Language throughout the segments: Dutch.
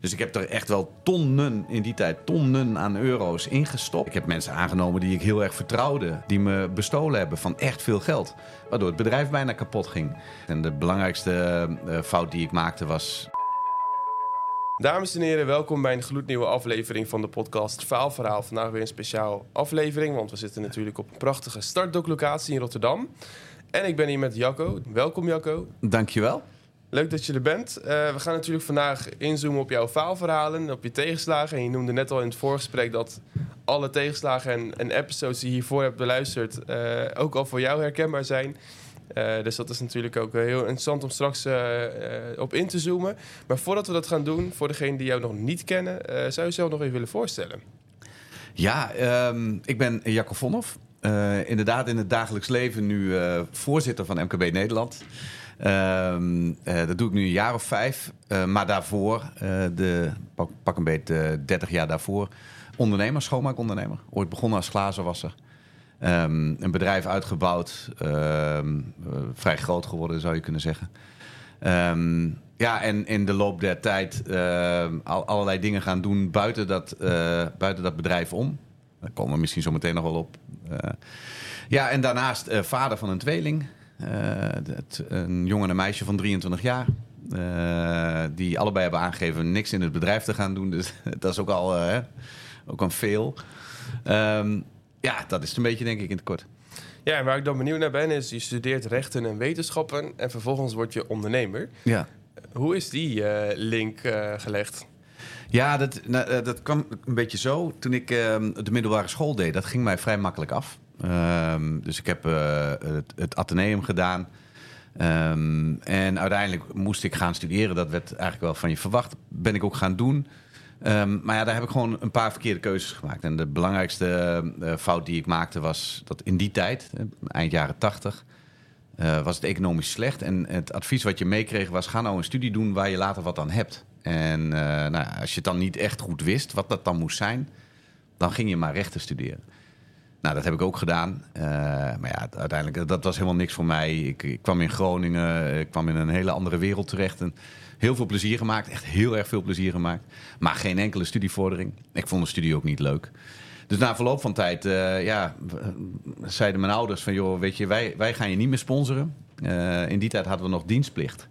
Dus ik heb er echt wel tonnen in die tijd, tonnen aan euro's ingestopt. Ik heb mensen aangenomen die ik heel erg vertrouwde, die me bestolen hebben van echt veel geld. Waardoor het bedrijf bijna kapot ging. En de belangrijkste uh, fout die ik maakte was. Dames en heren, welkom bij een gloednieuwe aflevering van de podcast Faalverhaal. Vandaag weer een speciaal aflevering, want we zitten natuurlijk op een prachtige startdoklocatie in Rotterdam. En ik ben hier met Jacco. Welkom Jacco. Dankjewel. Leuk dat je er bent. Uh, we gaan natuurlijk vandaag inzoomen op jouw faalverhalen, op je tegenslagen. En je noemde net al in het voorgesprek dat alle tegenslagen en, en episodes die je hiervoor hebt beluisterd uh, ook al voor jou herkenbaar zijn. Uh, dus dat is natuurlijk ook heel interessant om straks op in te zoomen. Maar voordat we dat gaan doen, voor degenen die jou nog niet kennen, zou je jezelf nog even willen voorstellen? Ja, um, ik ben Jacco Vonhoff. inderdaad in het dagelijks leven nu voorzitter van MKB Nederland. Um, uh, dat doe ik nu een jaar of vijf. Uh, maar daarvoor, uh, de, pak, pak een beetje 30 jaar daarvoor, ondernemer, schoonmaakondernemer. Ooit begonnen als glazenwasser. Um, een bedrijf uitgebouwd, um, vrij groot geworden zou je kunnen zeggen. ja, en in de loop der tijd al, allerlei dingen gaan doen buiten dat, buiten dat bedrijf om. Daar komen we misschien zo meteen nog wel op. ja, en daarnaast vader van een tweeling. Het, eh, een jongen en een meisje van 23 jaar. Uh, die allebei hebben aangegeven niks in het bedrijf te gaan doen. Dus dat is ook al, uh, ook een veel. Um, ja, dat is een beetje, denk ik, in het kort. Ja, en waar ik dan benieuwd naar ben, is je studeert rechten en wetenschappen en vervolgens word je ondernemer. Ja. Hoe is die uh, link gelegd? Ja, dat, nou, dat kwam een beetje zo. Toen ik ehm, de middelbare school deed, dat ging mij vrij makkelijk af. Um, dus ik heb uh, het, het Atheneum gedaan. Um, en uiteindelijk moest ik gaan studeren. Dat werd eigenlijk wel van je verwacht. Ben ik ook gaan doen. Um, maar ja, daar heb ik gewoon een paar verkeerde keuzes gemaakt. En de belangrijkste uh, fout die ik maakte was dat in die tijd, eind jaren tachtig, uh, was het economisch slecht. En het advies wat je meekreeg was: ga nou een studie doen waar je later wat aan hebt. En nou, als je het dan niet echt goed wist wat dat dan moest zijn, dan ging je maar rechten studeren. Nou, dat heb ik ook gedaan. Uh, maar ja, uiteindelijk, dat was helemaal niks voor mij. Ik, ik, kwam in Groningen, ik kwam in een hele andere wereld terecht. En heel veel plezier gemaakt, echt heel erg veel plezier gemaakt. Maar geen enkele studievordering. Ik vond de studie ook niet leuk. Dus na verloop van tijd, ja, zeiden mijn ouders van... joh, weet je, wij, wij gaan je niet meer sponsoren. In die tijd hadden we nog dienstplicht.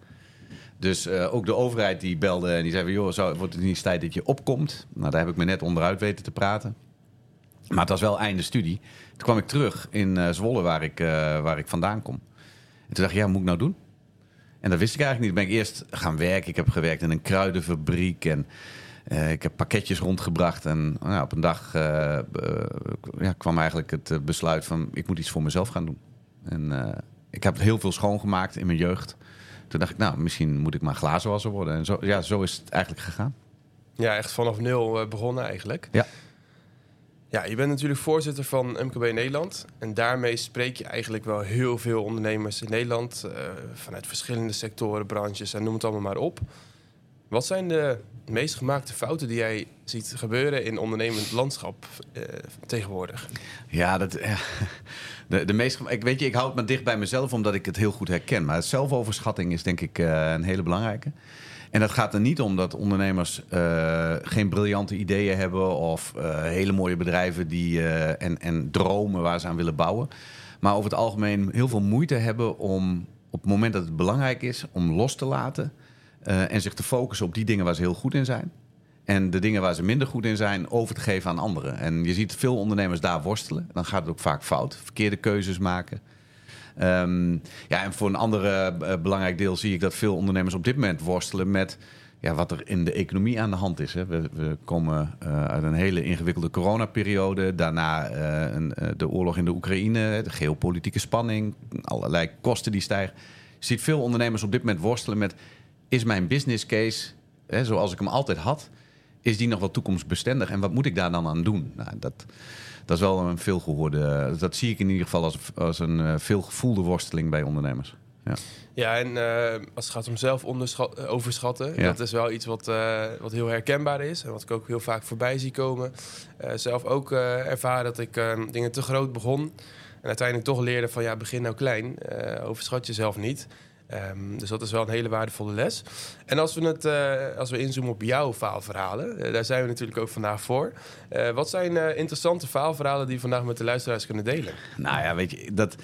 Dus ook de overheid die belde en die zei joh, zou, wordt het niet eens tijd dat je opkomt? Nou, daar heb ik me net onderuit weten te praten. Maar het was wel einde studie. Toen kwam ik terug in uh, Zwolle, waar ik, uh, waar ik vandaan kom. En toen dacht ik, ja, wat moet ik nou doen? En dat wist ik eigenlijk niet. Ben ik eerst gaan werken. Ik heb gewerkt in een kruidenfabriek en uh, ik heb pakketjes rondgebracht. En nou, op een dag ja, kwam eigenlijk het besluit van, ik moet iets voor mezelf gaan doen. En ik heb heel veel schoongemaakt in mijn jeugd. Toen dacht ik, nou, misschien moet ik maar glazenwasser worden. En zo, ja, zo is het eigenlijk gegaan. Ja, echt vanaf nul begonnen eigenlijk. Ja. Ja, je bent natuurlijk voorzitter van MKB Nederland. En daarmee spreek je eigenlijk wel heel veel ondernemers in Nederland. Uh, vanuit verschillende sectoren, branches en noem het allemaal maar op. Wat zijn de meest gemaakte fouten die jij ziet gebeuren in ondernemend landschap uh, tegenwoordig? Ja, dat, ja, de, de meest, ik weet je, ik houd me dicht bij mezelf omdat ik het heel goed herken. Maar zelfoverschatting is denk ik een hele belangrijke. En dat gaat er niet om dat ondernemers uh, geen briljante ideeën hebben of uh, hele mooie bedrijven die, uh, en, en dromen waar ze aan willen bouwen. Maar over het algemeen heel veel moeite hebben om op het moment dat het belangrijk is om los te laten en zich te focussen op die dingen waar ze heel goed in zijn. En de dingen waar ze minder goed in zijn, over te geven aan anderen. En je ziet veel ondernemers daar worstelen. Dan gaat het ook vaak fout. Verkeerde keuzes maken. Um, ja, en voor een andere uh, belangrijk deel zie ik dat veel ondernemers op dit moment worstelen met ja, wat er in de economie aan de hand is. Hè. We, we komen uh, uit een hele ingewikkelde coronaperiode. Daarna uh, een, de oorlog in de Oekraïne, de geopolitieke spanning, allerlei kosten die stijgen. Je ziet veel ondernemers op dit moment worstelen met: is mijn business case, hè, zoals ik hem altijd had, is die nog wel toekomstbestendig? En wat moet ik daar dan aan doen? Nou, dat dat is wel een veelgehoorde. Dat zie ik in ieder geval als, als een uh, veelgevoelde worsteling bij ondernemers. Ja, ja en uh, als het gaat om zelf overschatten, ja. dat is wel iets wat, uh, wat heel herkenbaar is. En wat ik ook heel vaak voorbij zie komen. zelf ook ervaren dat ik dingen te groot begon. En uiteindelijk toch leerde van ja, begin nou klein. overschat jezelf niet. Ehm, dus dat is wel een hele waardevolle les. En als we, het, uh, als we inzoomen op jouw faalverhalen, uh, daar zijn we natuurlijk ook vandaag voor. Uh, wat zijn interessante faalverhalen die je vandaag met de luisteraars kunnen delen? Nou ja, weet je, dat,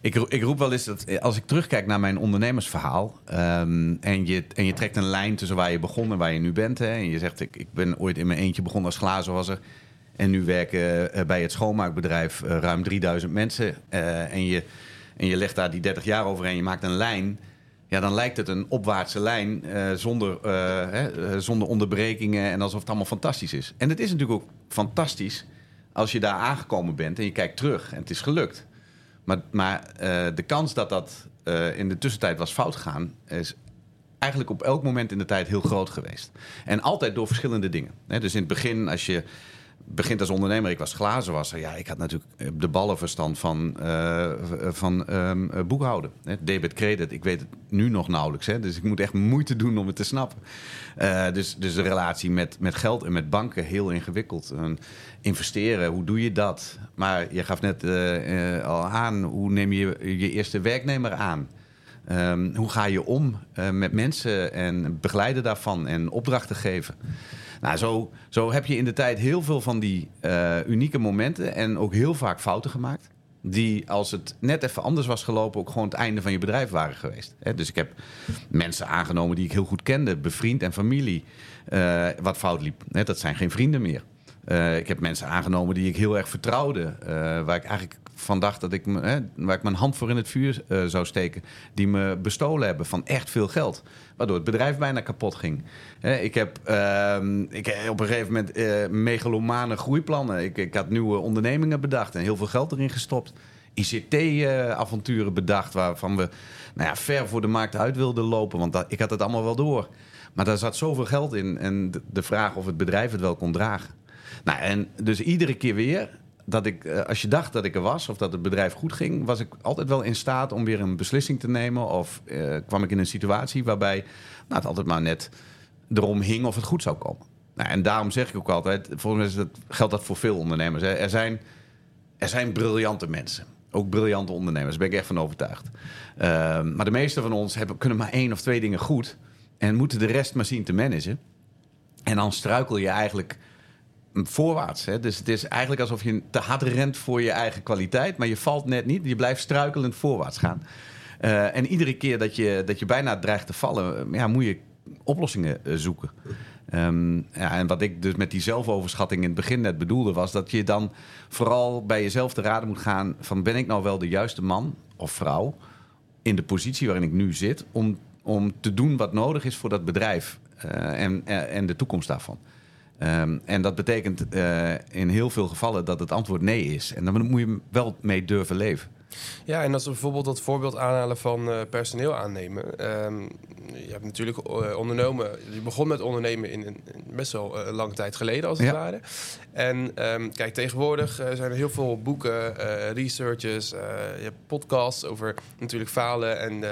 ik, ik roep wel eens dat als ik terugkijk naar mijn ondernemersverhaal. Um, en, je, en je trekt een lijn tussen waar je begon en waar je nu bent. Hè, en je zegt, ik, ik ben ooit in mijn eentje begonnen als glazenwasser. En nu werken bij het schoonmaakbedrijf ruim 3000 mensen. en, je, en je legt daar die 30 jaar overheen. Je maakt een lijn ja, dan lijkt het een opwaartse lijn uh, zonder, uh, hè, zonder onderbrekingen en alsof het allemaal fantastisch is. En het is natuurlijk ook fantastisch als je daar aangekomen bent en je kijkt terug en het is gelukt. Maar, maar de kans dat dat in de tussentijd was fout gegaan, is eigenlijk op elk moment in de tijd heel groot geweest. En altijd door verschillende dingen. Dus in het begin, als je begint als ondernemer. Ik was glazenwasser. Ja, ik had natuurlijk de ballenverstand van, uh, van um, boekhouden. Hè. Debit, credit. Ik weet het nu nog nauwelijks. Hè. Dus ik moet echt moeite doen om het te snappen. Dus, dus de relatie met, met geld en met banken heel ingewikkeld. En investeren, hoe doe je dat? Maar je gaf net al aan, hoe neem je je eerste werknemer aan? Um, hoe ga je om met mensen en begeleiden daarvan en opdrachten geven? Nou, zo, zo heb je in de tijd heel veel van die uh, unieke momenten en ook heel vaak fouten gemaakt. Die, als het net even anders was gelopen, ook gewoon het einde van je bedrijf waren geweest. Dus ik heb mensen aangenomen die ik heel goed kende, bevriend en familie, uh, wat fout liep. Dat zijn geen vrienden meer. Ik heb mensen aangenomen die ik heel erg vertrouwde. Waar ik eigenlijk van dacht dat ik, hè, waar ik mijn hand voor in het vuur uh, zou steken. Die me bestolen hebben van echt veel geld. Waardoor het bedrijf bijna kapot ging. ik heb ehm, ik, op een gegeven moment megalomane groeiplannen. Ik, ik had nieuwe ondernemingen bedacht en heel veel geld erin gestopt. ICT-avonturen bedacht waarvan we nou ja, ver voor de markt uit wilden lopen. Want ik had het allemaal wel door. Maar daar zat zoveel geld in. En de vraag of het bedrijf het wel kon dragen. Nou, en dus iedere keer weer dat ik, eh, als je dacht dat ik er was of dat het bedrijf goed ging, was ik altijd wel in staat om weer een beslissing te nemen. Of uh, kwam ik in een situatie waarbij nou, het altijd maar net erom hing of het goed zou komen. Nou, en daarom zeg ik ook altijd, volgens mij geldt dat voor veel ondernemers. Hè. Er, zijn, er zijn briljante mensen. Ook briljante ondernemers, daar ben ik echt van overtuigd. Uh, maar de meeste van ons hebben, kunnen maar één of twee dingen goed. En moeten de rest maar zien te managen. En dan struikel je eigenlijk voorwaarts. Hè? Dus het is eigenlijk alsof je te hard rent voor je eigen kwaliteit, maar je valt net niet. Je blijft struikelend voorwaarts gaan. Uh, en iedere keer dat je, dat je bijna dreigt te vallen, eh, ja, moet je oplossingen uh, zoeken. Um, ja, en wat ik dus met die zelfoverschatting in het begin net bedoelde, was dat je dan vooral bij jezelf te raden moet gaan: van ben ik nou wel de juiste man of vrouw in de positie waarin ik nu zit om, om te doen wat nodig is voor dat bedrijf en, en de toekomst daarvan. Um, en dat betekent uh, in heel veel gevallen dat het antwoord nee is. En dan moet je wel mee durven leven. Ja, en als we bijvoorbeeld dat voorbeeld aanhalen van uh, personeel aannemen. Um, je hebt natuurlijk uh, ondernomen, je begon met ondernemen in, in best wel uh, lange tijd geleden als het ja. ware. En um, kijk, tegenwoordig zijn er heel veel boeken, researches, je hebt podcasts over natuurlijk falen en,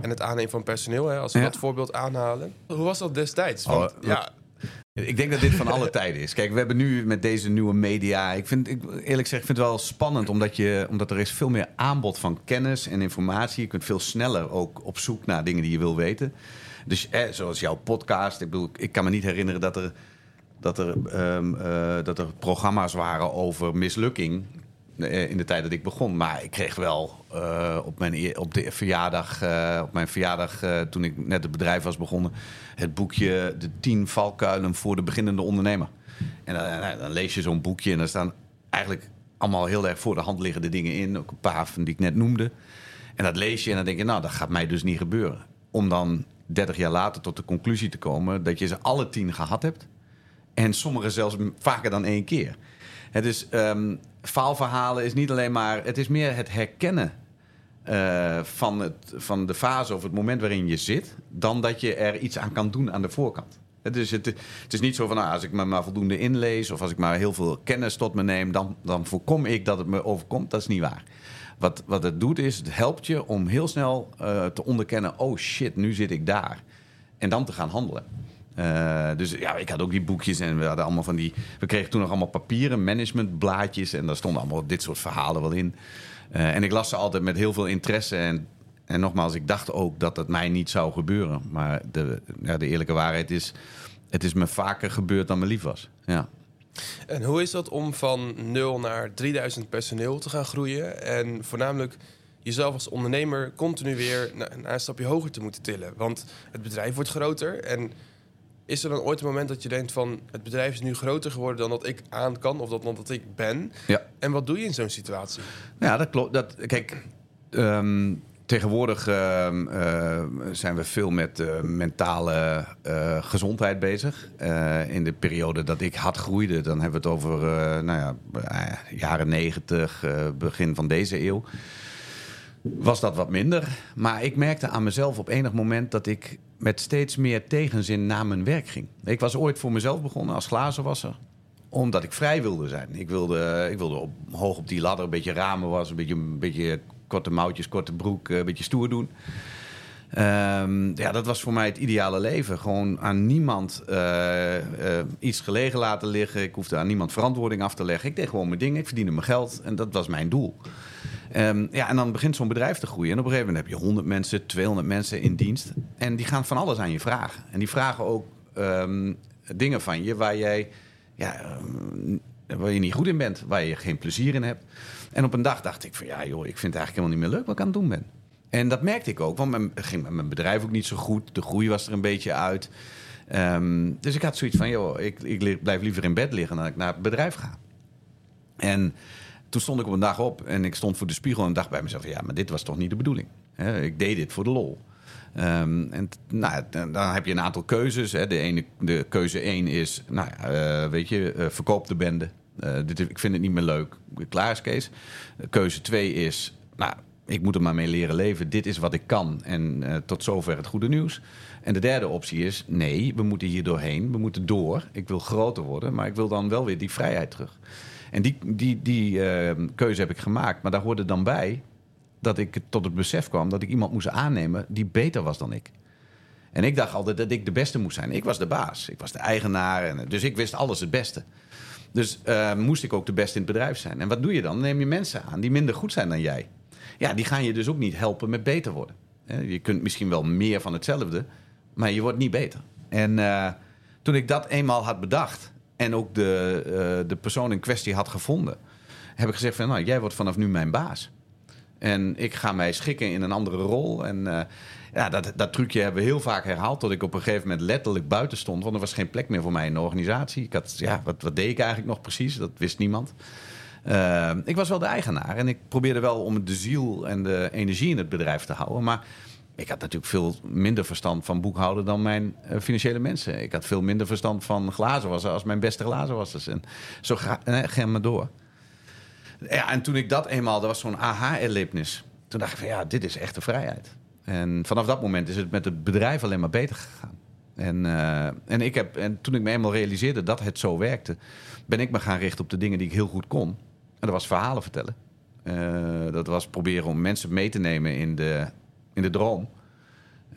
en het aannemen van personeel. Hè, als we ja. dat voorbeeld aanhalen. Hoe was dat destijds? Want, oh, ja, ik denk dat dit van alle tijden is. Kijk, we hebben nu met deze nieuwe media. Ik vind, ik, eerlijk gezegd, vind het wel spannend, omdat, je, omdat er is veel meer aanbod van kennis en informatie. Je kunt veel sneller ook op zoek naar dingen die je wil weten. Dus eh, zoals jouw podcast. Ik bedoel, ik kan me niet herinneren dat er, dat er, um, uh, dat er programma's waren over mislukking. Eh, in de tijd dat ik begon. Maar ik kreeg wel uh, op, mijn, op, de verjaardag, uh, op mijn verjaardag, toen ik net het bedrijf was begonnen, het boekje De 10 valkuilen voor de beginnende ondernemer. En dan, dan lees je zo'n boekje en daar staan eigenlijk allemaal heel erg voor de hand liggende dingen in. Ook een paar van die ik net noemde. En dat lees je en dan denk je, nou, dat gaat mij dus niet gebeuren. Om dan 30 jaar later tot de conclusie te komen dat je ze alle tien gehad hebt. En sommige zelfs vaker dan één keer. Het is, um, faalverhalen is niet alleen maar... Het is meer het herkennen uh, van, het, van de fase of het moment waarin je zit... dan dat je er iets aan kan doen aan de voorkant. Dus het, het is niet zo van, nou, als ik me maar voldoende inlees... of als ik maar heel veel kennis tot me neem... dan, dan voorkom ik dat het me overkomt. Dat is niet waar. Wat, wat het doet is, het helpt je om heel snel uh, te onderkennen... oh shit, nu zit ik daar. En dan te gaan handelen. Uh, dus ja, ik had ook die boekjes en we hadden allemaal van die. We kregen toen nog allemaal papieren managementblaadjes en daar stonden allemaal dit soort verhalen wel in. Uh, en ik las ze altijd met heel veel interesse. En En nogmaals, ik dacht ook dat het mij niet zou gebeuren. Maar de, ja, de eerlijke waarheid is, het is me vaker gebeurd dan me lief was. Ja. En hoe is dat om van 0 naar 3000 personeel te gaan groeien? En voornamelijk jezelf als ondernemer continu weer naar een stapje hoger te moeten tillen. Want het bedrijf wordt groter. En is er dan ooit een moment dat je denkt van... het bedrijf is nu groter geworden dan dat ik aan kan... of dat, dan dat ik ben? Ja. En wat doe je in zo'n situatie? Ja, dat klopt. Dat, kijk, ehm, tegenwoordig ehm, eh, zijn we veel met uh, mentale uh, gezondheid bezig. in de periode dat ik hard groeide, dan hebben we het over nou ja, jaren negentig, begin van deze eeuw. Was dat wat minder. Maar ik merkte aan mezelf op enig moment dat ik met steeds meer tegenzin naar mijn werk ging. Ik was ooit voor mezelf begonnen als glazenwasser omdat ik vrij wilde zijn. Ik wilde, ik wilde hoog op die ladder een beetje ramen was, een beetje, een beetje korte mouwtjes, korte broek, een beetje stoer doen. Um, ja, dat was voor mij het ideale leven. Gewoon aan niemand uh, uh, iets gelegen laten liggen. Ik hoefde aan niemand verantwoording af te leggen. Ik deed gewoon mijn dingen, ik verdiende mijn geld en dat was mijn doel. Um, ja, en dan begint zo'n bedrijf te groeien. En op een gegeven moment heb je 100 mensen, 200 mensen in dienst. En die gaan van alles aan je vragen. En die vragen ook um, dingen van je waar jij ja, waar je niet goed in bent, waar je geen plezier in hebt. En op een dag dacht ik van ja joh, ik vind het eigenlijk helemaal niet meer leuk wat ik aan het doen ben. En dat merkte ik ook, want mijn, ging mijn bedrijf ook niet zo goed. De groei was er een beetje uit. Um, dus ik had zoiets van, joh, ik, ik blijf liever in bed liggen dan ik naar het bedrijf ga. En toen stond ik op een dag op en ik stond voor de spiegel en dacht bij mezelf: ja, maar dit was toch niet de bedoeling? ik deed dit voor de lol. Um, en nou, dan heb je een aantal keuzes. Hè. De, ene, de keuze één is, nou uh, weet je, uh, verkoop de bende. Uh, dit, ik vind het niet meer leuk. Klaar is Kees. Keuze twee is, nou, ik moet er maar mee leren leven. Dit is wat ik kan. En tot zover het goede nieuws. En de derde optie is, nee, we moeten hier doorheen. We moeten door. Ik wil groter worden, maar ik wil dan wel weer die vrijheid terug. En die, die, die keuze heb ik gemaakt. Maar daar hoorde dan bij dat ik tot het besef kwam dat ik iemand moest aannemen die beter was dan ik. En ik dacht altijd dat ik de beste moest zijn. Ik was de baas, ik was de eigenaar, en, dus ik wist alles het beste. Dus uh, moest ik ook de beste in het bedrijf zijn. En wat doe je dan? neem je mensen aan die minder goed zijn dan jij. Ja, die gaan je dus ook niet helpen met beter worden. Je kunt misschien wel meer van hetzelfde, maar je wordt niet beter. En uh, toen ik dat eenmaal had bedacht en ook de, uh, de persoon in kwestie had gevonden, heb ik gezegd van nou, jij wordt vanaf nu mijn baas. En ik ga mij schikken in een andere rol. En uh, ja, dat, dat trucje hebben we heel vaak herhaald. Tot ik op een gegeven moment letterlijk buiten stond. Want er was geen plek meer voor mij in de organisatie. Ik had, ja, wat, wat deed ik eigenlijk nog precies? Dat wist niemand. Uh, ik was wel de eigenaar. En ik probeerde wel om de ziel en de energie in het bedrijf te houden. Maar ik had natuurlijk veel minder verstand van boekhouden dan mijn uh, financiële mensen. Ik had veel minder verstand van glazenwassen als mijn beste glazenwassers. En zo ga, ga maar door. Ja, en toen ik dat eenmaal, dat was zo'n aha-erlebnis. Toen dacht ik van ja, dit is echte vrijheid. En vanaf dat moment is het met het bedrijf alleen maar beter gegaan. En, uh, en, ik heb, en toen ik me eenmaal realiseerde dat het zo werkte, ben ik me gaan richten op de dingen die ik heel goed kon. Dat was verhalen vertellen. Uh, dat was proberen om mensen mee te nemen in de, in de droom.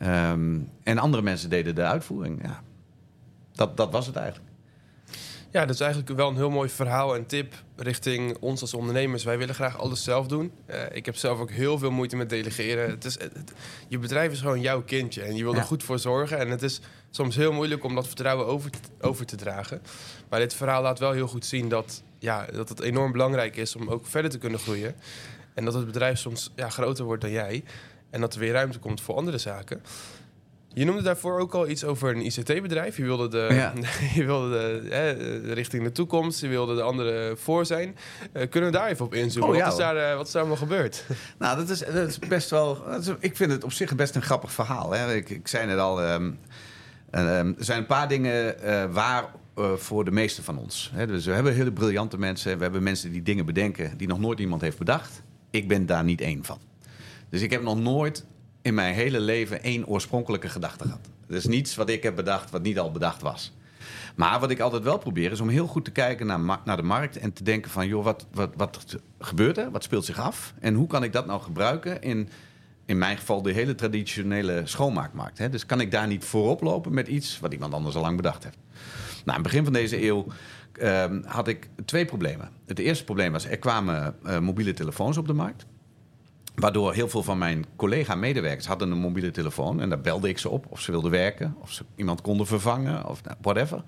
Um, en andere mensen deden de uitvoering. Ja. Dat, dat was het eigenlijk. Ja, dat is eigenlijk wel een heel mooi verhaal en tip richting ons als ondernemers. Wij willen graag alles zelf doen. Uh, ik heb zelf ook heel veel moeite met delegeren. Het is, het, je bedrijf is gewoon jouw kindje en je wil er goed voor zorgen. En het is soms heel moeilijk om dat vertrouwen over over te dragen. Maar dit verhaal laat wel heel goed zien dat, ja, dat het enorm belangrijk is om ook verder te kunnen groeien. En dat het bedrijf soms ja, groter wordt dan jij. En dat er weer ruimte komt voor andere zaken. Je noemde daarvoor ook al iets over een ICT-bedrijf. Je wilde, de, ja. je wilde de, hè, richting de toekomst, je wilde de andere voor zijn. Uh, kunnen we daar even op inzoomen? Oh, ja, wat, is daar, uh, wat is daar allemaal gebeurd? Nou, dat is, dat is best wel... Is, ik vind het op zich best een grappig verhaal. Hè. Ik, ik zei net al, um, um, er zijn een paar dingen uh, waar voor de meeste van ons. Dus we hebben hele briljante mensen. We hebben mensen die dingen bedenken die nog nooit iemand heeft bedacht. Ik ben daar niet één van. Dus ik heb nog nooit in mijn hele leven één oorspronkelijke gedachte gehad. Is niets wat ik heb bedacht wat niet al bedacht was. Maar wat ik altijd wel probeer is om heel goed te kijken naar, naar de markt en te denken van, joh, wat, wat, wat gebeurt er? Wat speelt zich af? En hoe kan ik dat nou gebruiken in, in mijn geval, de hele traditionele schoonmaakmarkt? Hè? Dus kan ik daar niet voorop lopen met iets wat iemand anders al lang bedacht heeft? Nou, in het begin van deze eeuw uh, had ik twee problemen. Het eerste probleem was, er kwamen uh, mobiele telefoons op de markt. Waardoor heel veel van mijn collega-medewerkers hadden een mobiele telefoon. En daar belde ik ze op of ze wilden werken. Of ze iemand konden vervangen of nou, whatever.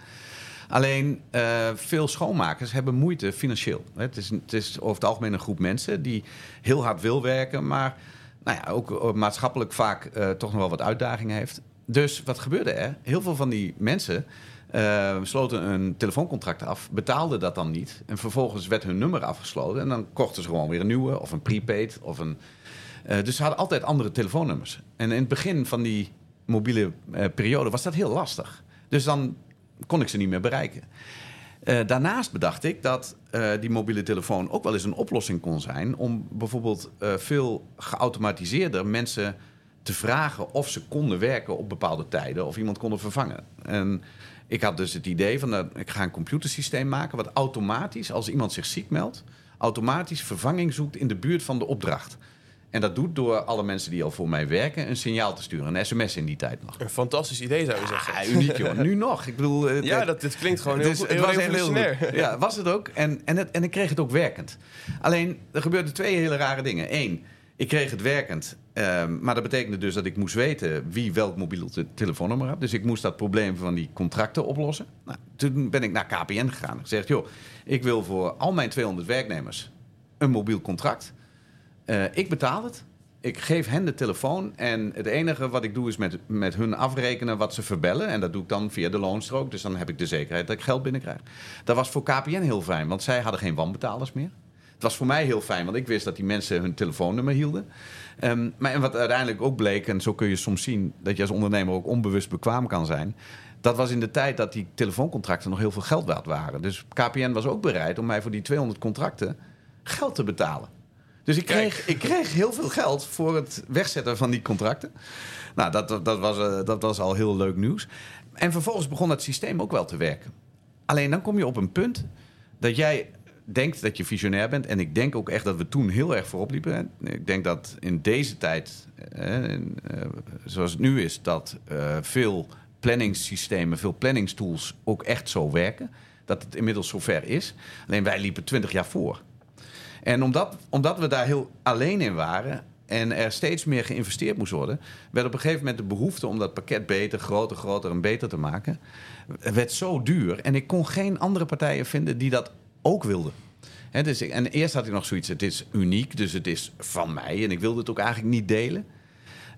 Alleen uh, veel schoonmakers hebben moeite financieel. Het is, het is over het algemeen een groep mensen die heel hard wil werken. Maar nou ja, ook maatschappelijk vaak uh, toch nog wel wat uitdagingen heeft. Dus wat gebeurde er? Heel veel van die mensen uh, sloten een telefooncontract af, betaalden dat dan niet. En vervolgens werd hun nummer afgesloten. En dan kochten ze gewoon weer een nieuwe of een prepaid. Of een, dus ze hadden altijd andere telefoonnummers. En in het begin van die mobiele periode was dat heel lastig. Dus dan kon ik ze niet meer bereiken. daarnaast bedacht ik dat die mobiele telefoon ook wel eens een oplossing kon zijn om bijvoorbeeld veel geautomatiseerder mensen te vragen of ze konden werken op bepaalde tijden of iemand konden vervangen. En ik had dus het idee van, dat ik ga een computersysteem maken... wat automatisch, als iemand zich ziek meldt... automatisch vervanging zoekt in de buurt van de opdracht. En dat doet door alle mensen die al voor mij werken... een signaal te sturen, een sms in die tijd nog. Een fantastisch idee, zou je zeggen. Ja, uniek, joh. Nu nog. Ik bedoel, het, ja, dat, dit klinkt gewoon heel, het, was heel Ja, was het ook. En, en, het, en ik kreeg het ook werkend. Alleen, er gebeurden twee hele rare dingen. Eén, ik kreeg het werkend. Um, maar dat betekende dus dat ik moest weten wie welk mobiel te telefoonnummer had. Dus ik moest dat probleem van die contracten oplossen. Nou, toen ben ik naar KPN gegaan en gezegd: joh, ik wil voor al mijn 200 werknemers een mobiel contract. Uh, ik betaal het. Ik geef hen de telefoon en het enige wat ik doe is met, met hun afrekenen wat ze verbellen. En dat doe ik dan via de loonstrook. Dus dan heb ik de zekerheid dat ik geld binnenkrijg. Dat was voor KPN heel fijn, want zij hadden geen wanbetalers meer. Het was voor mij heel fijn, want ik wist dat die mensen hun telefoonnummer hielden. Um, maar en wat uiteindelijk ook bleek, en zo kun je soms zien dat je als ondernemer ook onbewust bekwaam kan zijn. Dat was in de tijd dat die telefooncontracten nog heel veel geld waard waren. Dus KPN was ook bereid om mij voor die 200 contracten geld te betalen. Dus ik kreeg, ik kreeg heel veel geld voor het wegzetten van die contracten. Nou, dat, dat, was, uh, dat was al heel leuk nieuws. En vervolgens begon het systeem ook wel te werken. Alleen dan kom je op een punt dat jij denkt dat je visionair bent. En ik denk ook echt dat we toen heel erg voorop liepen. Ik denk dat in deze tijd, eh, eh, zoals het nu is, dat eh, veel planningssystemen, veel planningstools ook echt zo werken. Dat het inmiddels zover is. Alleen wij liepen twintig jaar voor. En omdat, omdat we daar heel alleen in waren en er steeds meer geïnvesteerd moest worden, werd op een gegeven moment de behoefte om dat pakket beter, groter, groter en beter te maken, werd zo duur. En ik kon geen andere partijen vinden die dat ook wilde. dus en eerst had ik nog zoiets, het is uniek, dus het is van mij. En ik wilde het ook eigenlijk niet delen.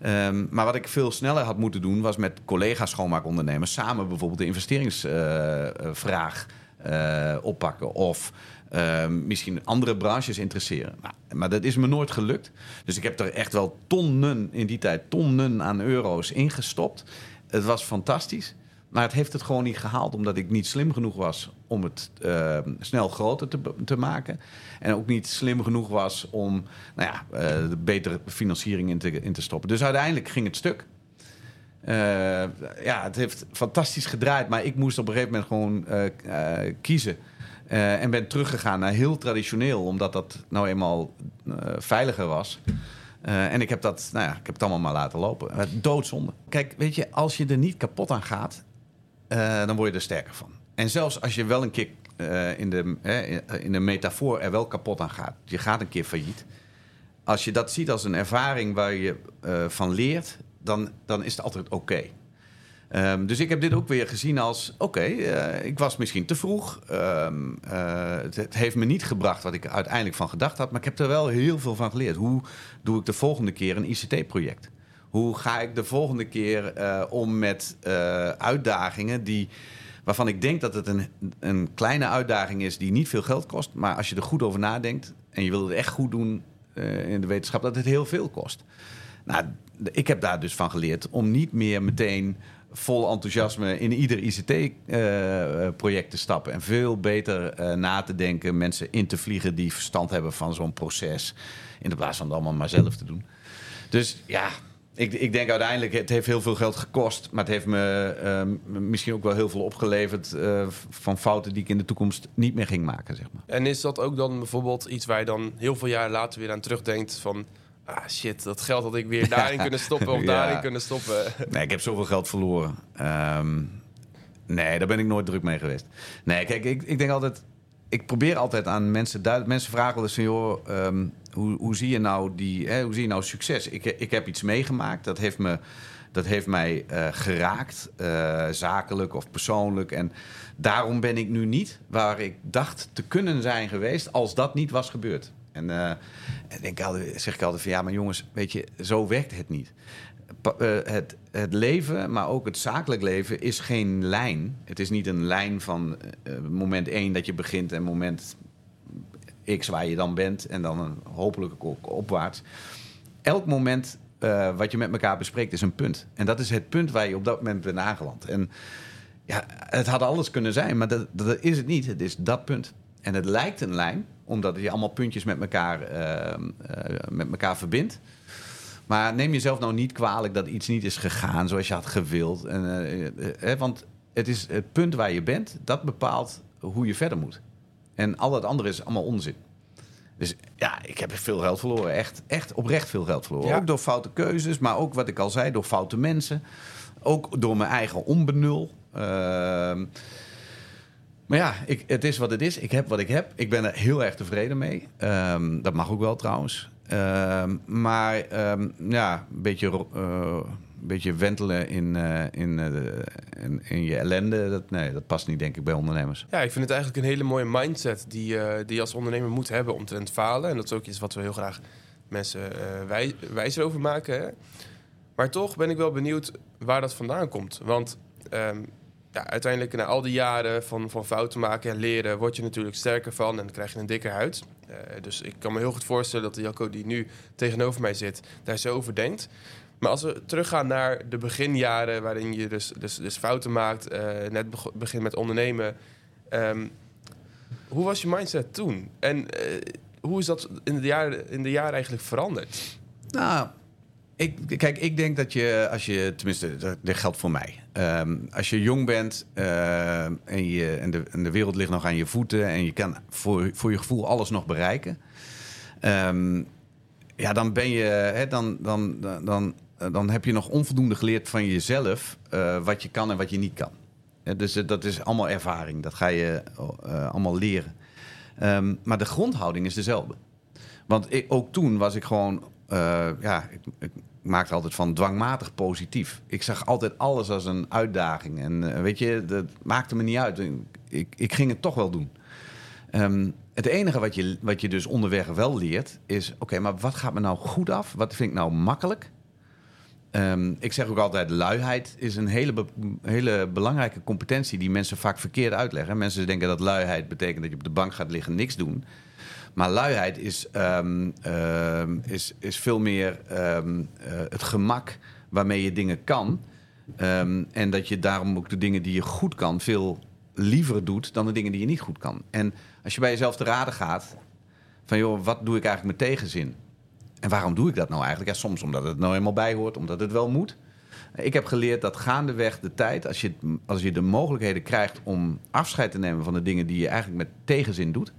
Um, maar wat ik veel sneller had moeten doen, was met collega's schoonmaakondernemers samen bijvoorbeeld de investeringsvraag uh, uh, oppakken. Of uh, misschien andere branches interesseren. Maar, dat is me nooit gelukt. Dus ik heb er echt wel tonnen in die tijd, tonnen aan euro's ingestopt. Het was fantastisch. Maar het heeft het gewoon niet gehaald, omdat ik niet slim genoeg was om het uh, snel groter te, te, maken. En ook niet slim genoeg was om nou ja, uh, betere financiering in te, in te stoppen. Dus uiteindelijk ging het stuk. Uh, ja, het heeft fantastisch gedraaid, maar ik moest op een gegeven moment gewoon kiezen. En ben teruggegaan naar heel traditioneel, omdat dat nou eenmaal veiliger was. Uh, en ik heb dat, nou ja, ik heb het allemaal maar laten lopen. doodzonde. Kijk, weet je, als je er niet kapot aan gaat, dan word je er sterker van. En zelfs als je wel een keer in, de, in de metafoor er wel kapot aan gaat, je gaat een keer failliet. Als je dat ziet als een ervaring waar je van leert, dan, dan is het altijd oké. Um, dus ik heb dit ook weer gezien als: oké, okay, ik was misschien te vroeg. Um, het, het, heeft me niet gebracht wat ik uiteindelijk van gedacht had, maar ik heb er wel heel veel van geleerd. Hoe doe ik de volgende keer een ICT-project? Hoe ga ik de volgende keer uh, om met uitdagingen die, waarvan ik denk dat het een, een kleine uitdaging is die niet veel geld kost. Maar als je er goed over nadenkt en je wil het echt goed doen in de wetenschap, dat het heel veel kost. Nou, ik heb daar dus van geleerd om niet meer meteen vol enthousiasme in ieder ICT-project te stappen. En veel beter na te denken, mensen in te vliegen die verstand hebben van zo'n proces. In plaats van het allemaal maar zelf te doen. Dus ja, ik, ik, denk uiteindelijk, het heeft heel veel geld gekost. Maar het heeft me uh, misschien ook wel heel veel opgeleverd van fouten die ik in de toekomst niet meer ging maken. Zeg maar. En is dat ook dan bijvoorbeeld iets waar je dan heel veel jaar later weer aan terugdenkt van... Ah shit, dat geld had ik weer daarin kunnen stoppen of daarin kunnen stoppen. Nee, ik heb zoveel geld verloren. Um, nee, daar ben ik nooit druk mee geweest. Nee, kijk, ik, ik denk altijd... ik probeer altijd aan mensen duidelijk... Mensen vragen wel eens van, joh, ehm, hoe, hoe zie je nou die... Hè, hoe zie je nou succes? Ik, ik heb iets meegemaakt, dat heeft me... Dat heeft mij eh, geraakt, uh, zakelijk of persoonlijk. En daarom ben ik nu niet waar ik dacht te kunnen zijn geweest als dat niet was gebeurd. En, en denk altijd, zeg ik altijd van ja, maar jongens, weet je, zo werkt het niet. Pa, het, het leven, maar ook het zakelijk leven, is geen lijn. Het is niet een lijn van moment 1 dat je begint en moment X waar je dan bent en dan hopelijk ook opwaarts. Elk moment wat je met elkaar bespreekt is een punt. En dat is het punt waar je op dat moment bent aangeland. En ja, het had alles kunnen zijn, maar dat, dat is het niet. Het is dat punt. En het lijkt een lijn, omdat je allemaal puntjes met elkaar, uh, uh, met elkaar verbindt. Maar neem jezelf nou niet kwalijk dat iets niet is gegaan zoals je had gewild. En, want het is het punt waar je bent, dat bepaalt hoe je verder moet. En al dat andere is allemaal onzin. Dus ja, ik heb veel geld verloren. Echt, echt oprecht veel geld verloren. Ja. Ook door foute keuzes, maar ook wat ik al zei, door foute mensen. Ook door mijn eigen onbenul. Uh, maar ja, ik, het is wat het is. Ik heb wat ik heb. Ik ben er heel erg tevreden mee. Um, dat mag ook wel trouwens. Um, maar um, ja, een beetje, uh, een beetje wentelen in, in, uh, in, in, je ellende, dat, nee, dat past niet denk ik bij ondernemers. Ja, ik vind het eigenlijk een hele mooie mindset die, die je als ondernemer moet hebben om te falen. En dat is ook iets wat we heel graag mensen wij, wijzer over maken. Maar toch ben ik wel benieuwd waar dat vandaan komt. Want ja, uiteindelijk na al die jaren van, van fouten maken en leren... word je natuurlijk sterker van en krijg je een dikke huid. Uh, dus ik kan me heel goed voorstellen dat de Jacco die nu tegenover mij zit... daar zo over denkt. Maar als we teruggaan naar de beginjaren waarin je dus, dus, dus fouten maakt... Uh, net begint met ondernemen... Um, hoe was je mindset toen? En uh, hoe is dat in de jaren, in de jaren eigenlijk veranderd? Nou, ik, kijk, ik denk dat je, als je, tenminste, dat, geldt voor mij. Um, als je jong bent uh, en, je, en, de, en de wereld ligt nog aan je voeten en je kan voor, voor je gevoel alles nog bereiken. Um, ja, dan ben je, hè, dan, dan, dan, dan heb je nog onvoldoende geleerd van jezelf uh, wat je kan en wat je niet kan. Dus uh, dat is allemaal ervaring, dat ga je allemaal leren. Um, maar de grondhouding is dezelfde. Want ik, ook toen was ik gewoon uh, ja, ik, maakte altijd van dwangmatig positief. Ik zag altijd alles als een uitdaging. En uh, weet je, dat maakte me niet uit. Ik, ik ging het toch wel doen. Um, het enige wat je, wat je dus onderweg wel leert, is: oké, maar wat gaat me nou goed af? Wat vind ik nou makkelijk? Um, ik zeg ook altijd: luiheid is een hele, hele belangrijke competentie die mensen vaak verkeerd uitleggen. Mensen denken dat luiheid betekent dat je op de bank gaat liggen en niks doen. Maar luiheid is, um, um, is, is veel meer um, uh, het gemak waarmee je dingen kan. en dat je daarom ook de dingen die je goed kan veel liever doet dan de dingen die je niet goed kan. En als je bij jezelf te raden gaat van joh, wat doe ik eigenlijk met tegenzin? En waarom doe ik dat nou eigenlijk? Ja, soms omdat het nou eenmaal bij hoort, omdat het wel moet. Ik heb geleerd dat gaandeweg de tijd, als je, als je de mogelijkheden krijgt om afscheid te nemen van de dingen die je eigenlijk met tegenzin doet,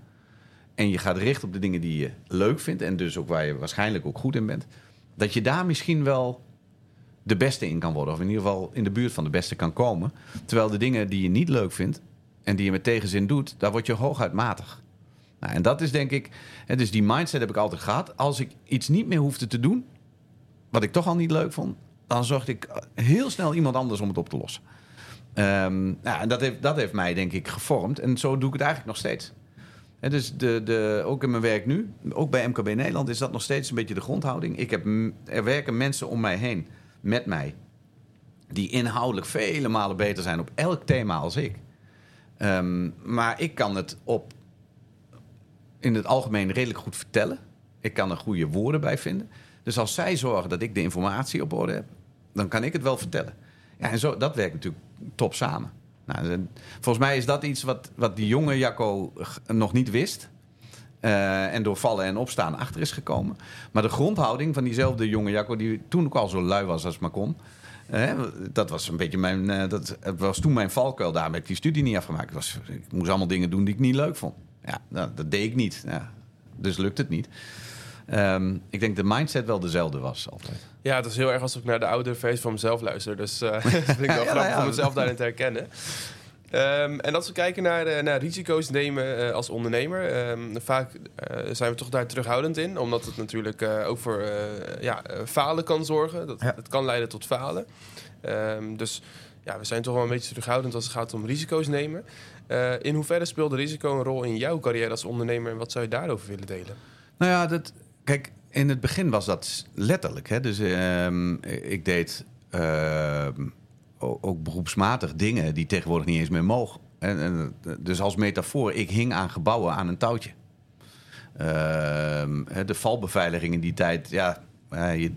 en je gaat richten op de dingen die je leuk vindt en dus ook waar je waarschijnlijk ook goed in bent, dat je daar misschien wel de beste in kan worden. Of in ieder geval in de buurt van de beste kan komen. Terwijl de dingen die je niet leuk vindt en die je met tegenzin doet, daar word je hooguit matig. Nou, en dat is denk ik, dus die mindset heb ik altijd gehad. Als ik iets niet meer hoefde te doen, wat ik toch al niet leuk vond, dan zocht ik heel snel iemand anders om het op te lossen. Um, nou, en dat heeft, dat heeft mij denk ik gevormd. En zo doe ik het eigenlijk nog steeds. Dus de, de, ook in mijn werk nu, ook bij MKB Nederland, is dat nog steeds een beetje de grondhouding. Ik heb, er werken mensen om mij heen, met mij, die inhoudelijk vele malen beter zijn op elk thema als ik. Um, maar ik kan het op, in het algemeen redelijk goed vertellen. Ik kan er goede woorden bij vinden. Dus als zij zorgen dat ik de informatie op orde heb, dan kan ik het wel vertellen. Ja, en zo, dat werkt natuurlijk top samen. Nou, volgens mij is dat iets wat, wat die jonge Jacco nog niet wist. Uh, en door vallen en opstaan achter is gekomen. Maar de grondhouding van diezelfde jonge Jacco, die toen ook al zo lui was als maar kon. Dat was een beetje mijn. Uh, dat was toen mijn valkuil. Daar heb ik die studie niet afgemaakt. Ik, was, moest allemaal dingen doen die ik niet leuk vond. Ja, nou, dat deed ik niet. Ja, dus lukt het niet. Um, ik denk de mindset wel dezelfde was altijd. Ja, het is heel erg als ik naar de oude feest van mezelf luister. Dus uh, dat vind ik wel ja, grappig ja. om mezelf daarin te herkennen. Ehm, en als we kijken naar, eh, naar risico's nemen eh, als ondernemer, ehm, vaak zijn we toch daar terughoudend in, omdat het natuurlijk ook voor ja, falen kan zorgen. Dat, Ja. Het kan leiden tot falen. Ehm, dus ja, we zijn toch wel een beetje terughoudend als het gaat om risico's nemen. In hoeverre speelde risico een rol in jouw carrière als ondernemer en wat zou je daarover willen delen? Nou ja, dat, kijk, in het begin was dat letterlijk. Hè? Dus ehm, ik deed ehm, ook beroepsmatig dingen die tegenwoordig niet eens meer mogen. En, dus als metafoor, ik hing aan gebouwen aan een touwtje. Ehm, de valbeveiliging in die tijd, ja,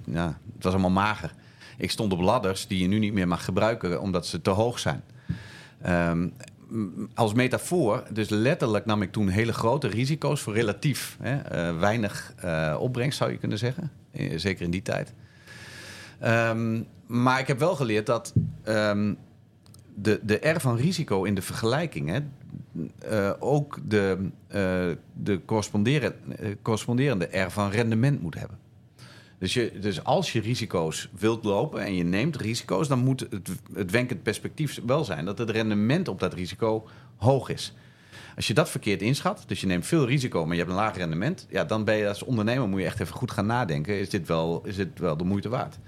ja, het was allemaal mager. Ik stond op ladders die je nu niet meer mag gebruiken omdat ze te hoog zijn. Als metafoor, dus letterlijk nam ik toen hele grote risico's voor relatief hè, eh, weinig eh, opbrengst, zou je kunnen zeggen. Eh, zeker in die tijd. Ehm, maar ik heb wel geleerd dat ehm, de, de R van risico in de vergelijking hè, ook de, de corresponderen- eh, corresponderende R van rendement moet hebben. Dus, dus als je risico's wilt lopen en je neemt risico's, dan moet het, het wenkend perspectief wel zijn dat het rendement op dat risico hoog is. Als je dat verkeerd inschat, dus je neemt veel risico, maar je hebt een laag rendement, ja, dan ben je als ondernemer moet je echt even goed gaan nadenken: is dit wel, is wel de moeite waard?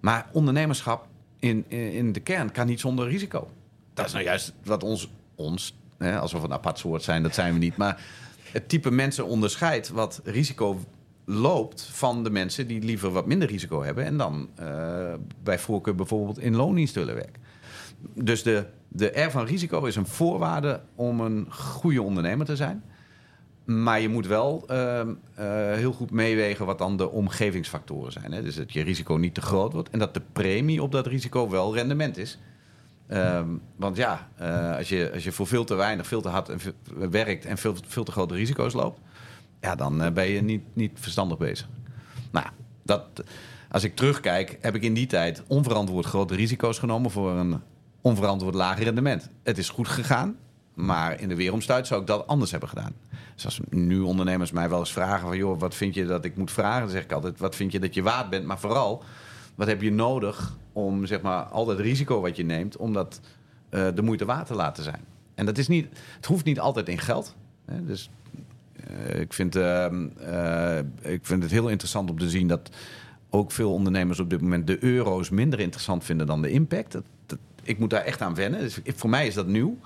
Maar ondernemerschap in, in, in de kern kan niet zonder risico. Dat is nou juist wat ons, ons hè, alsof we een apart soort zijn, dat zijn we niet. Maar het type mensen onderscheidt wat risico loopt van de mensen die liever wat minder risico hebben en dan eh, bij voorkeur bijvoorbeeld in loondienst willen werken. Dus de, de R van risico is een voorwaarde om een goede ondernemer te zijn. Maar je moet wel ehm, eh, heel goed meewegen wat dan de omgevingsfactoren zijn. Hè? Dus dat je risico niet te groot wordt en dat de premie op dat risico wel rendement is. Ehm, want ja, eh, als, je, als je voor veel te weinig, veel te hard werkt en veel, veel te grote risico's loopt, ja, dan eh, ben je niet, niet verstandig bezig. Nou, dat, als ik terugkijk, heb ik in die tijd onverantwoord grote risico's genomen voor een onverantwoord laag rendement. Het is goed gegaan, maar in de weeromstuit zou ik dat anders hebben gedaan. Dus als nu ondernemers mij wel eens vragen van... joh, wat vind je dat ik moet vragen? Dan zeg ik altijd, wat vind je dat je waard bent? Maar vooral, wat heb je nodig om zeg maar, al dat risico wat je neemt... om dat eh, de moeite waard te laten zijn? En dat is niet, het hoeft niet altijd in geld. Hè? Dus ik, vind, ehm, eh, ik vind het heel interessant om te zien dat ook veel ondernemers op dit moment de euro's minder interessant vinden dan de impact. Dat, ik moet daar echt aan wennen. Dus voor mij is dat nieuw.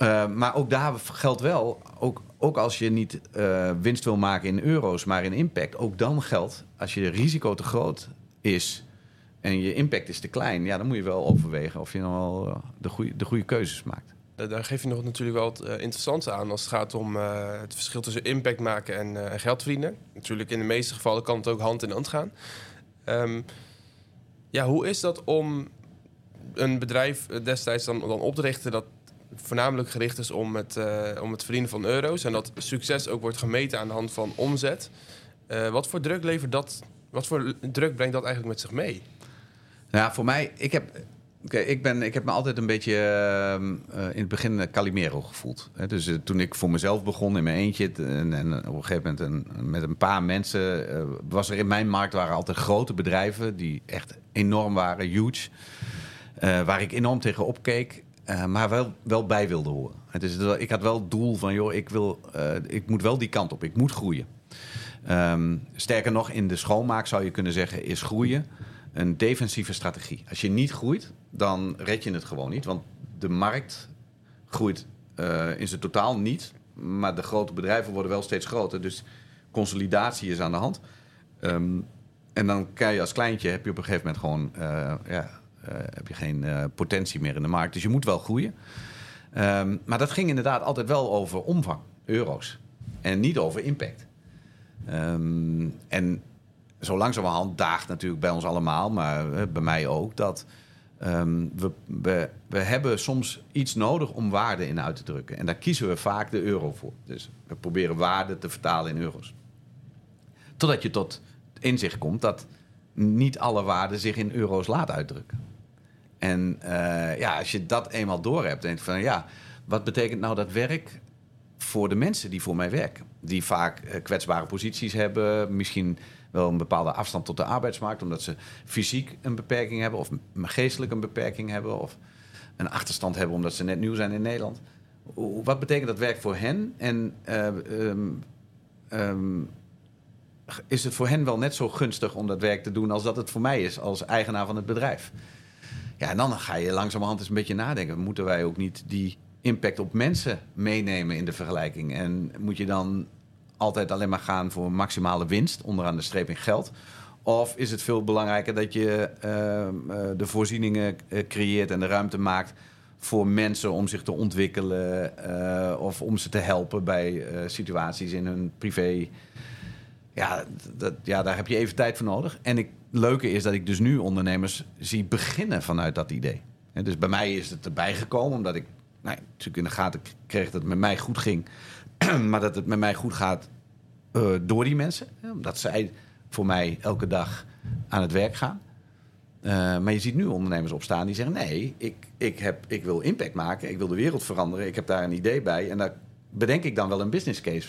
Eh, maar ook daar geldt wel, ook, ook als je niet eh, winst wil maken in euro's, maar in impact, ook dan geldt, als je risico te groot is en je impact is te klein, ja, dan moet je wel overwegen of je dan wel eh, de, goede, de goede keuzes maakt. Daar, geef je nog natuurlijk wel het eh, interessante aan als het gaat om eh, het verschil tussen impact maken en, en geld verdienen. Natuurlijk, in de meeste gevallen kan het ook hand in hand gaan. Ehm, ja, hoe is dat om een bedrijf destijds dan, dan op te richten dat voornamelijk gericht is om het, om het verdienen van euro's en dat succes ook wordt gemeten aan de hand van omzet? Wat voor druk levert dat? Wat voor druk brengt dat eigenlijk met zich mee? Ja, voor mij, ik heb, ik ben, ik heb me altijd een beetje ehm, eh, in het begin eh, Calimero gevoeld. Dus eh, toen ik voor mezelf begon in mijn eentje en, en op een gegeven moment een, met een paar mensen, eh, was er in mijn markt waren altijd grote bedrijven die echt enorm waren, huge, eh, waar ik enorm tegen opkeek. eh, maar wel, wel bij wilde horen. Het ik had wel het doel van, joh, ik, wil, eh, ik moet wel die kant op. Ik moet groeien. Ehm, sterker nog, in de schoonmaak zou je kunnen zeggen, is groeien een defensieve strategie. Als je niet groeit, dan red je het gewoon niet. Want de markt groeit eh, in zijn totaal niet. Maar de grote bedrijven worden wel steeds groter. Dus consolidatie is aan de hand. Ehm, en dan kan je als kleintje, heb je op een gegeven moment gewoon eh, ja, eh, heb je geen potentie meer in de markt. Dus je moet wel groeien. Ehm, maar dat ging inderdaad altijd wel over omvang, euro's. En niet over impact. Ehm, en zo langzamerhand daagt natuurlijk bij ons allemaal, maar eh, bij mij ook, dat ehm, we, we, hebben soms iets nodig om waarde in uit te drukken. En daar kiezen we vaak de euro voor. Dus we proberen waarde te vertalen in euro's. Totdat je tot inzicht komt dat niet alle waarde zich in euro's laat uitdrukken. En eh, ja, als je dat eenmaal door hebt, denk je van ja, wat betekent nou dat werk voor de mensen die voor mij werken? Die vaak eh, kwetsbare posities hebben, misschien wel een bepaalde afstand tot de arbeidsmarkt, omdat ze fysiek een beperking hebben of geestelijk een beperking hebben. Of, een achterstand hebben omdat ze net nieuw zijn in Nederland. Wat betekent dat werk voor hen? En eh, ehm, ehm, is het voor hen wel net zo gunstig om dat werk te doen als dat het voor mij is als eigenaar van het bedrijf? Ja, en dan ga je langzamerhand eens een beetje nadenken. Moeten wij ook niet die impact op mensen meenemen in de vergelijking? En moet je dan altijd alleen maar gaan voor maximale winst, onderaan de streep in geld? Of is het veel belangrijker dat je ehm, eh, de voorzieningen eh, creëert en de ruimte maakt voor mensen om zich te ontwikkelen eh, of om ze te helpen bij situaties in hun privé? Ja, dat, ja, daar heb je even tijd voor nodig. En het leuke is dat ik dus nu ondernemers zie beginnen vanuit dat idee. Dus bij mij is het erbij gekomen omdat ik nou, natuurlijk in de gaten kreeg dat het met mij goed ging. maar dat het met mij goed gaat eh, door die mensen. Omdat zij voor mij elke dag aan het werk gaan. Eh, maar je ziet nu ondernemers opstaan die zeggen: nee, ik, ik, heb, ik wil impact maken, ik wil de wereld veranderen, ik heb daar een idee bij. En daar bedenk ik dan wel een business case.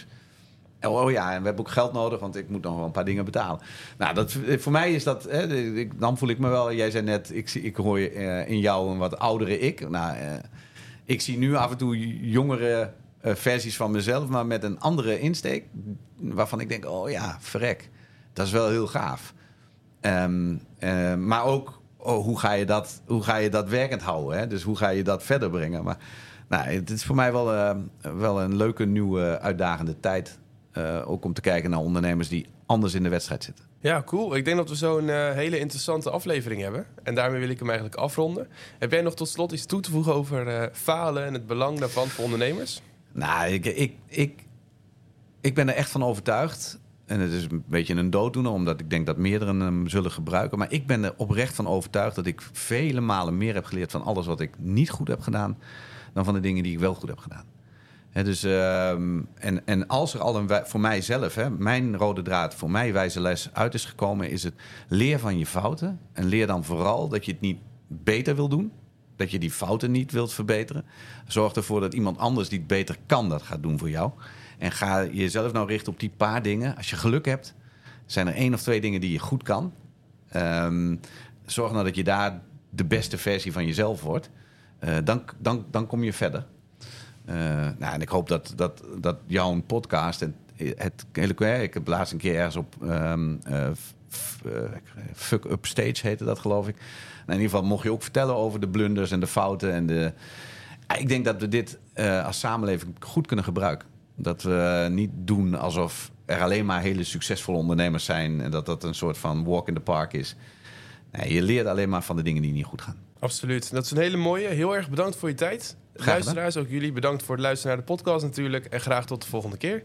Oh, oh ja, en we hebben ook geld nodig, want ik moet nog wel een paar dingen betalen. Nou, dat, voor mij is dat, hè, ik- dan voel ik me wel, jij zei net, ik, ik hoor eh, in jou een wat oudere ik. Nou, ik zie nu af en toe jongere eh, versies van mezelf, maar met een andere insteek. Waarvan ik denk, oh ja, verrek, dat is wel heel gaaf. Ehm, eh, maar ook, oh, hoe, ga je dat, hoe ga je dat werkend houden? Hè? Dus hoe ga je dat verder brengen? Maar nou, het is voor mij wel, eh, wel een leuke, nieuwe, uitdagende tijd. Ook om te kijken naar ondernemers die anders in de wedstrijd zitten. Ja, cool. Ik denk dat we zo een eh, hele interessante aflevering hebben. En daarmee wil ik hem eigenlijk afronden. Heb jij nog tot slot iets toe te voegen over falen en het belang daarvan voor ondernemers? Nou, ik, ik, ik, ben er echt van overtuigd. En het is een beetje een dooddoener, omdat ik denk dat meerdere hem zullen gebruiken. Maar ik ben er oprecht van overtuigd dat ik vele malen meer heb geleerd van alles wat ik niet goed heb gedaan, dan van de dingen die ik wel goed heb gedaan. Hè, dus, ehm, en, en als er al een, voor mijzelf, hè, mijn rode draad, voor mij wijze les uit is gekomen, is het leer van je fouten. En leer dan vooral dat je het niet beter wil doen. Dat je die fouten niet wilt verbeteren. Zorg ervoor dat iemand anders die het beter kan, dat gaat doen voor jou. En ga jezelf nou richten op die paar dingen. Als je geluk hebt, zijn er één of twee dingen die je goed kan. Ehm, zorg nou dat je daar de beste versie van jezelf wordt. Eh, dan, dan, dan kom je verder. Eh, nou, en ik hoop dat, dat, dat jouw podcast en het hele ik heb laatst een keer ergens op ehm, eh, eh, Fuck Up Stage heette dat geloof ik. In ieder geval mocht je ook vertellen over de blunders en de fouten en de. Ik denk dat we dit eh, als samenleving goed kunnen gebruiken. Dat we niet doen alsof er alleen maar hele succesvolle ondernemers zijn en dat dat een soort van walk in the park is. Nee, je leert alleen maar van de dingen die niet goed gaan. Absoluut. Dat is een hele mooie. Heel erg bedankt voor je tijd. Luisteraars, ook jullie bedankt voor het luisteren naar de podcast natuurlijk. En graag tot de volgende keer.